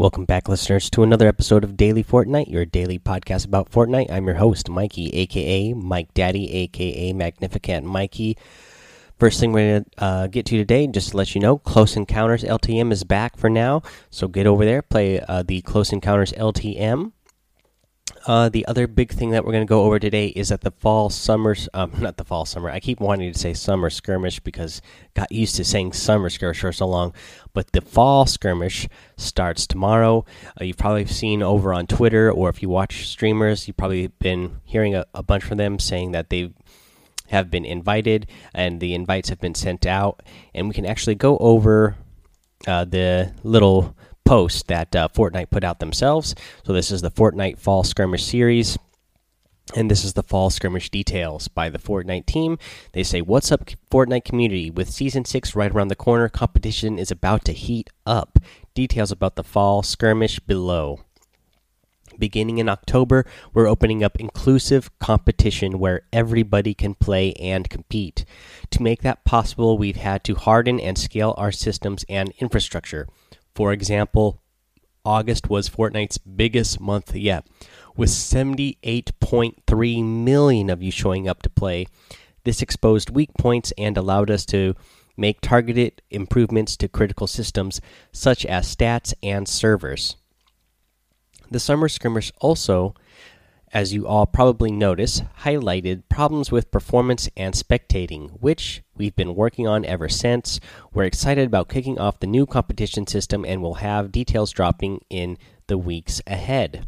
Welcome back, listeners, to another episode of Daily Fortnite, your daily podcast about Fortnite. I'm your host, Mikey, aka Mike Daddy, aka Magnificent Mikey. First thing we're going to uh, get to today, just to let you know, Close Encounters LTM is back for now. So get over there, play uh, the Close Encounters LTM. Uh, the other big thing that we're going to go over today is that the fall summer, um, not the fall summer. I keep wanting to say summer skirmish because got used to saying summer skirmish for so long. But the fall skirmish starts tomorrow. Uh, you've probably seen over on Twitter, or if you watch streamers, you've probably been hearing a, a bunch from them saying that they have been invited and the invites have been sent out, and we can actually go over uh, the little post that uh, Fortnite put out themselves. So this is the Fortnite Fall Skirmish series. And this is the fall skirmish details by the Fortnite team. They say, What's up, Fortnite community? With season 6 right around the corner, competition is about to heat up. Details about the fall skirmish below. Beginning in October, we're opening up inclusive competition where everybody can play and compete. To make that possible, we've had to harden and scale our systems and infrastructure. For example, August was Fortnite's biggest month yet, with 78.3 million of you showing up to play. This exposed weak points and allowed us to make targeted improvements to critical systems such as stats and servers. The Summer Skirmish also as you all probably notice, highlighted problems with performance and spectating, which we've been working on ever since. We're excited about kicking off the new competition system and we'll have details dropping in the weeks ahead.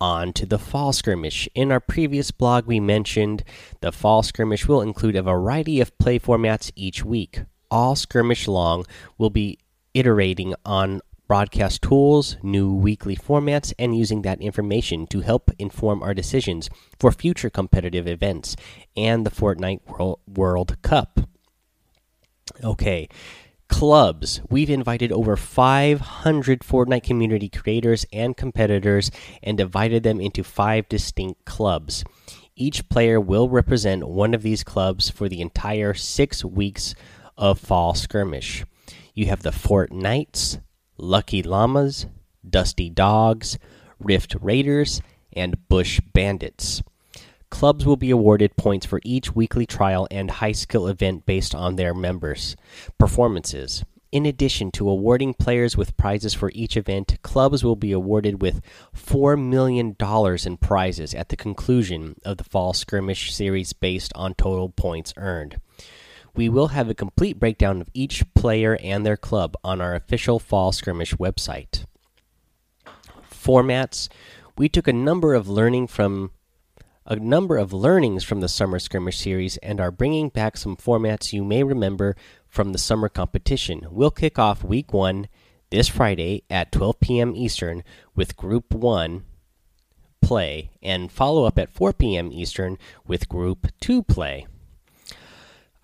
On to the fall skirmish. In our previous blog, we mentioned the fall skirmish will include a variety of play formats each week. All skirmish long will be iterating on broadcast tools, new weekly formats, and using that information to help inform our decisions for future competitive events and the Fortnite World, World Cup. Okay, clubs. We've invited over 500 Fortnite community creators and competitors and divided them into five distinct clubs. Each player will represent one of these clubs for the entire six weeks of Fall Skirmish. You have the Fort Knights, Lucky Llamas, Dusty Dogs, Rift Raiders, and Bush Bandits. Clubs will be awarded points for each weekly trial and high skill event based on their members' performances. In addition to awarding players with prizes for each event, clubs will be awarded with $4 million in prizes at the conclusion of the Fall Skirmish series based on total points earned. We will have a complete breakdown of each player and their club on our official Fall Skirmish website. Formats. We took a number of learning from a number of learnings from the Summer Skirmish series and are bringing back some formats you may remember from the summer competition. We'll kick off week 1 this Friday at 12 p.m. Eastern with Group 1 play and follow up at 4 p.m. Eastern with Group 2 play.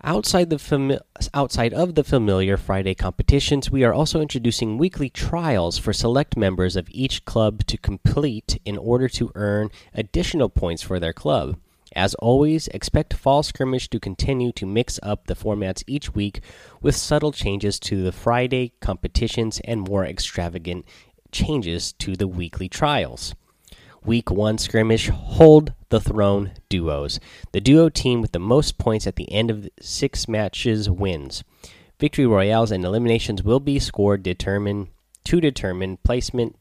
Outside the outside of the familiar Friday competitions, we are also introducing weekly trials for select members of each club to complete in order to earn additional points for their club. As always, expect Fall Skirmish to continue to mix up the formats each week with subtle changes to the Friday competitions and more extravagant changes to the weekly trials. Week 1 skirmish Hold the Throne duos. The duo team with the most points at the end of six matches wins. Victory royales and eliminations will be scored determine, to determine placement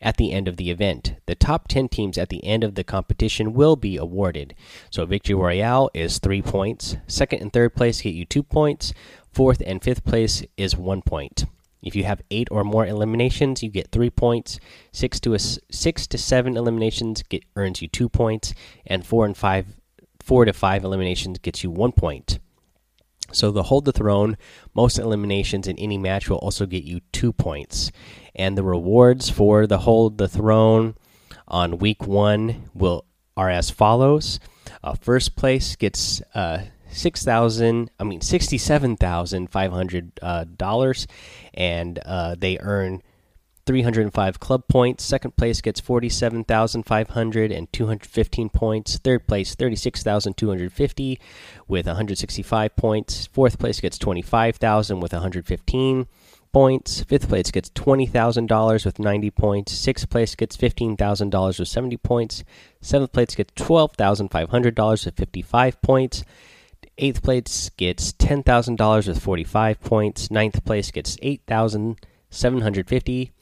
at the end of the event. The top 10 teams at the end of the competition will be awarded. So, Victory Royale is 3 points. Second and third place get you 2 points. Fourth and fifth place is 1 point. If you have eight or more eliminations, you get three points. Six to a, six to seven eliminations get earns you two points, and four and five, four to five eliminations gets you one point. So the hold the throne, most eliminations in any match will also get you two points, and the rewards for the hold the throne on week one will are as follows. Uh, first place gets uh, six thousand. I mean sixty-seven thousand five hundred uh, dollars, and uh, they earn. 305 club points. Second place gets 47,500 and 215 points. Third place 36,250 with 165 points. Fourth place gets 25,000 with 115 points. Fifth place gets $20,000 with 90 points. Sixth place gets $15,000 with 70 points. Seventh place gets $12,500 with 55 points. Eighth place gets $10,000 with 45 points. Ninth place gets 8,750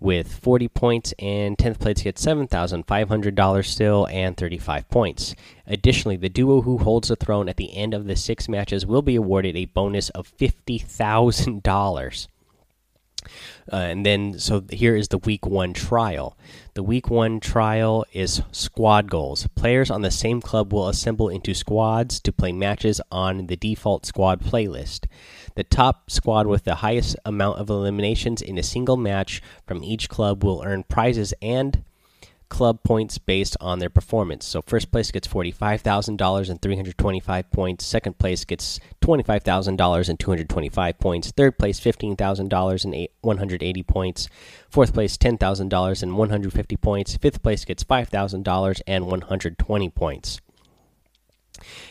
with 40 points, and 10th place gets $7,500 still and 35 points. Additionally, the duo who holds the throne at the end of the six matches will be awarded a bonus of $50,000. Uh, and then, so here is the week one trial. The week one trial is squad goals. Players on the same club will assemble into squads to play matches on the default squad playlist. The top squad with the highest amount of eliminations in a single match from each club will earn prizes and club points based on their performance. So first place gets $45,000 and 325 points. Second place gets $25,000 and 225 points. Third place $15,000 and 180 points. Fourth place $10,000 and 150 points. Fifth place gets $5,000 and 120 points.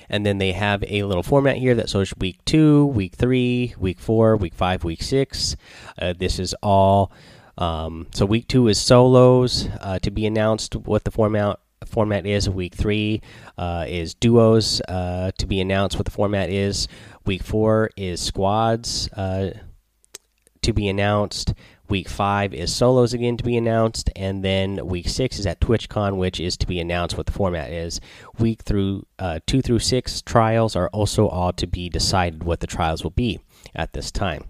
And then they have a little format here that shows week two, week three, week four, week five, week six. Uh, this is all um, so week two is solos uh, to be announced. What the format format is. Week three uh, is duos uh, to be announced. What the format is. Week four is squads uh, to be announced. Week five is solos again to be announced, and then week six is at TwitchCon, which is to be announced what the format is. Week through uh, two through six trials are also all to be decided what the trials will be at this time.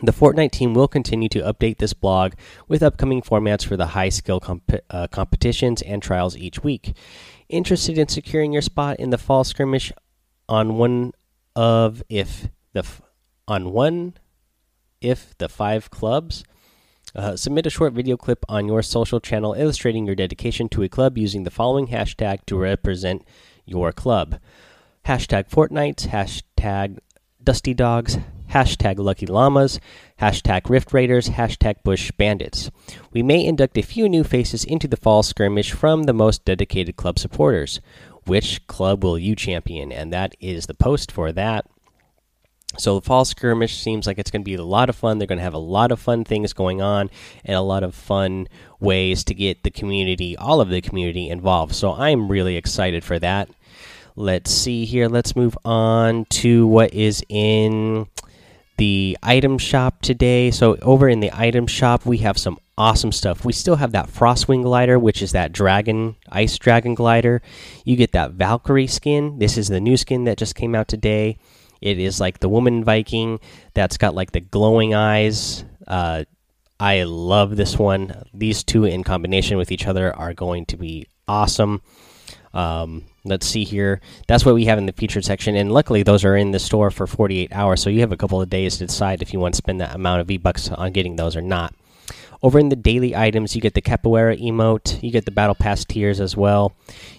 The Fortnite team will continue to update this blog with upcoming formats for the high skill comp uh, competitions and trials each week. Interested in securing your spot in the fall skirmish on one of if the on one if the five clubs? Uh, submit a short video clip on your social channel illustrating your dedication to a club using the following hashtag to represent your club. Hashtag Fortnite, hashtag Dusty Dogs, hashtag Lucky Llamas, hashtag Rift Raiders, hashtag Bush Bandits. We may induct a few new faces into the fall skirmish from the most dedicated club supporters. Which club will you champion? And that is the post for that. So the fall skirmish seems like it's going to be a lot of fun. They're going to have a lot of fun things going on and a lot of fun ways to get the community, all of the community involved. So I'm really excited for that. Let's see here. Let's move on to what is in the item shop today. So over in the item shop, we have some awesome stuff. We still have that Frostwing glider, which is that dragon, ice dragon glider. You get that Valkyrie skin. This is the new skin that just came out today. It is like the woman Viking that's got like the glowing eyes. Uh, I love this one. These two in combination with each other are going to be awesome. Um, let's see here. That's what we have in the featured section, and luckily those are in the store for 48 hours, so you have a couple of days to decide if you want to spend that amount of V bucks on getting those or not. Over in the daily items, you get the Capoeira emote, you get the Battle Pass tiers as well,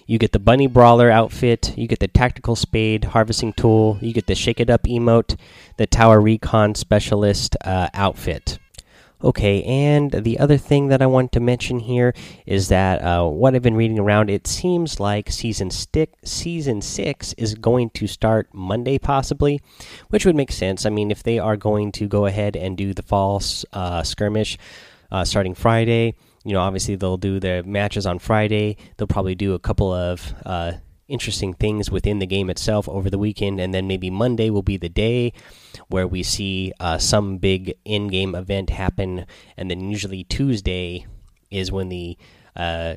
you get the Bunny Brawler outfit, you get the Tactical Spade harvesting tool, you get the Shake It Up emote, the Tower Recon Specialist uh, outfit. Okay, and the other thing that I want to mention here is that uh, what I've been reading around, it seems like season stick season six is going to start Monday, possibly, which would make sense. I mean, if they are going to go ahead and do the fall uh, skirmish uh, starting Friday, you know, obviously they'll do the matches on Friday. They'll probably do a couple of uh, interesting things within the game itself over the weekend, and then maybe Monday will be the day where we see uh, some big in-game event happen, and then usually Tuesday is when the uh,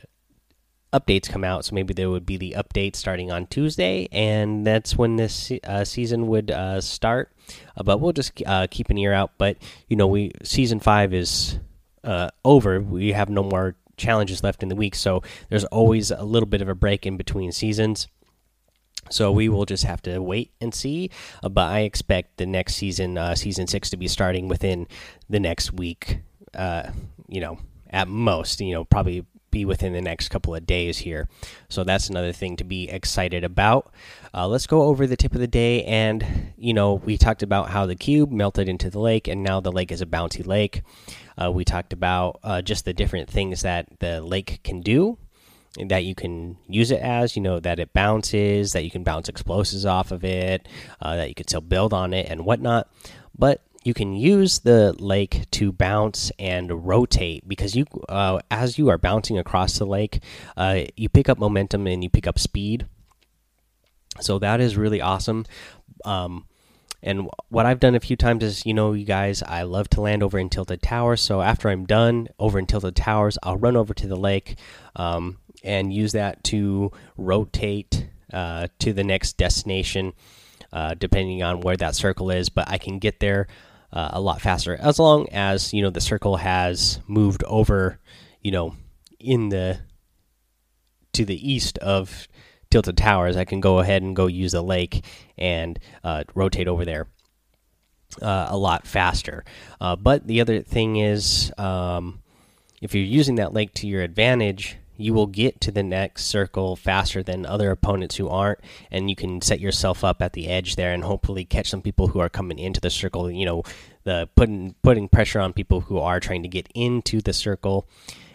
updates come out. So maybe there would be the update starting on Tuesday, and that's when this uh, season would uh, start. Uh, but we'll just uh, keep an ear out. But you know, we season five is over. We have no more challenges left in the week, so there's always a little bit of a break in between seasons. So we will just have to wait and see. Uh, but I expect the next season, uh, season six, to be starting within the next week. Uh, you know, at most, you know, probably be within the next couple of days here. So that's another thing to be excited about. Uh, let's go over the tip of the day. And, you know, we talked about how the cube melted into the lake, and now the lake is a bouncy lake. Uh, we talked about uh, just the different things that the lake can do, that you can use it as. You know that it bounces, that you can bounce explosives off of it, uh, that you can still build on it and whatnot. But you can use the lake to bounce and rotate because you uh, as you are bouncing across the lake uh, you pick up momentum and you pick up speed so that is really awesome um, and what I've done a few times is, you know, you guys, I love to land over in Tilted Towers. So after I'm done over in Tilted Towers, I'll run over to the lake um, and use that to rotate uh, to the next destination, uh, depending on where that circle is. But I can get there uh, a lot faster as long as you know the circle has moved over, you know, in the to the east of Tilted Towers, I can go ahead and go use the lake and uh, rotate over there uh, a lot faster. Uh, but the other thing is, um, if you're using that lake to your advantage, you will get to the next circle faster than other opponents who aren't, and you can set yourself up at the edge there and hopefully catch some people who are coming into the circle. You know, the putting putting pressure on people who are trying to get into the circle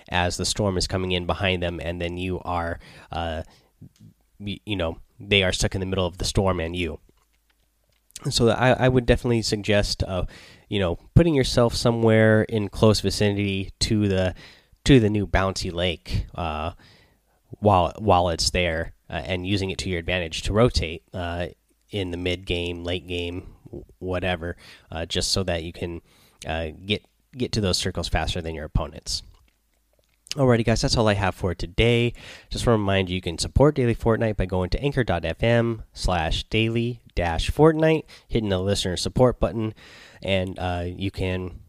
as the storm is coming in behind them, and then you are uh, you know they are stuck in the middle of the storm and you. So I, I would definitely suggest, uh, you know, putting yourself somewhere in close vicinity to the to the new bouncy lake uh, while while it's there, uh, and using it to your advantage to rotate uh, in the mid game, late game, whatever, uh, just so that you can uh, get get to those circles faster than your opponents. Alrighty, guys, that's all I have for today. Just want to remind you, you can support Daily Fortnite by going to anchor.fm slash daily dash Fortnite, hitting the listener support button, and uh, you can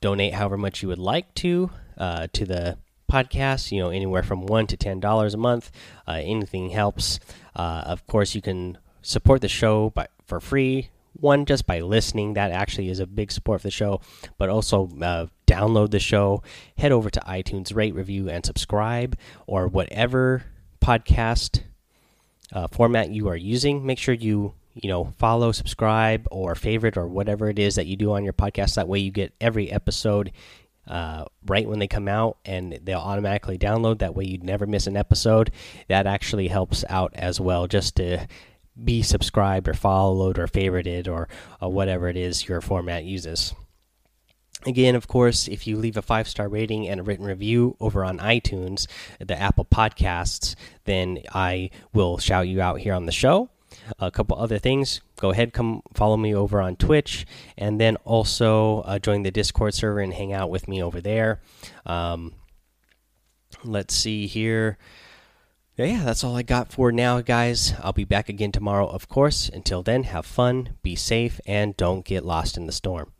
donate however much you would like to uh, to the podcast, you know, anywhere from 1 to $10 a month. Uh, anything helps. Uh, of course, you can support the show by, for free one just by listening that actually is a big support for the show but also uh, download the show head over to itunes rate review and subscribe or whatever podcast uh, format you are using make sure you you know follow subscribe or favorite or whatever it is that you do on your podcast. That way you get every episode uh, right when they come out and they'll automatically download. That way you'd never miss an episode. That actually helps out as well just to be subscribed or followed or favorited or uh, whatever it is your format uses. Again, of course, if you leave a five star rating and a written review over on iTunes, the Apple Podcasts, then I will shout you out here on the show. A couple other things. Go ahead, come follow me over on Twitch, and then also uh, join the Discord server and hang out with me over there. Um, let's see here yeah, that's all I got for now, guys. I'll be back again tomorrow, of course. Until then, have fun, be safe, and don't get lost in the storm.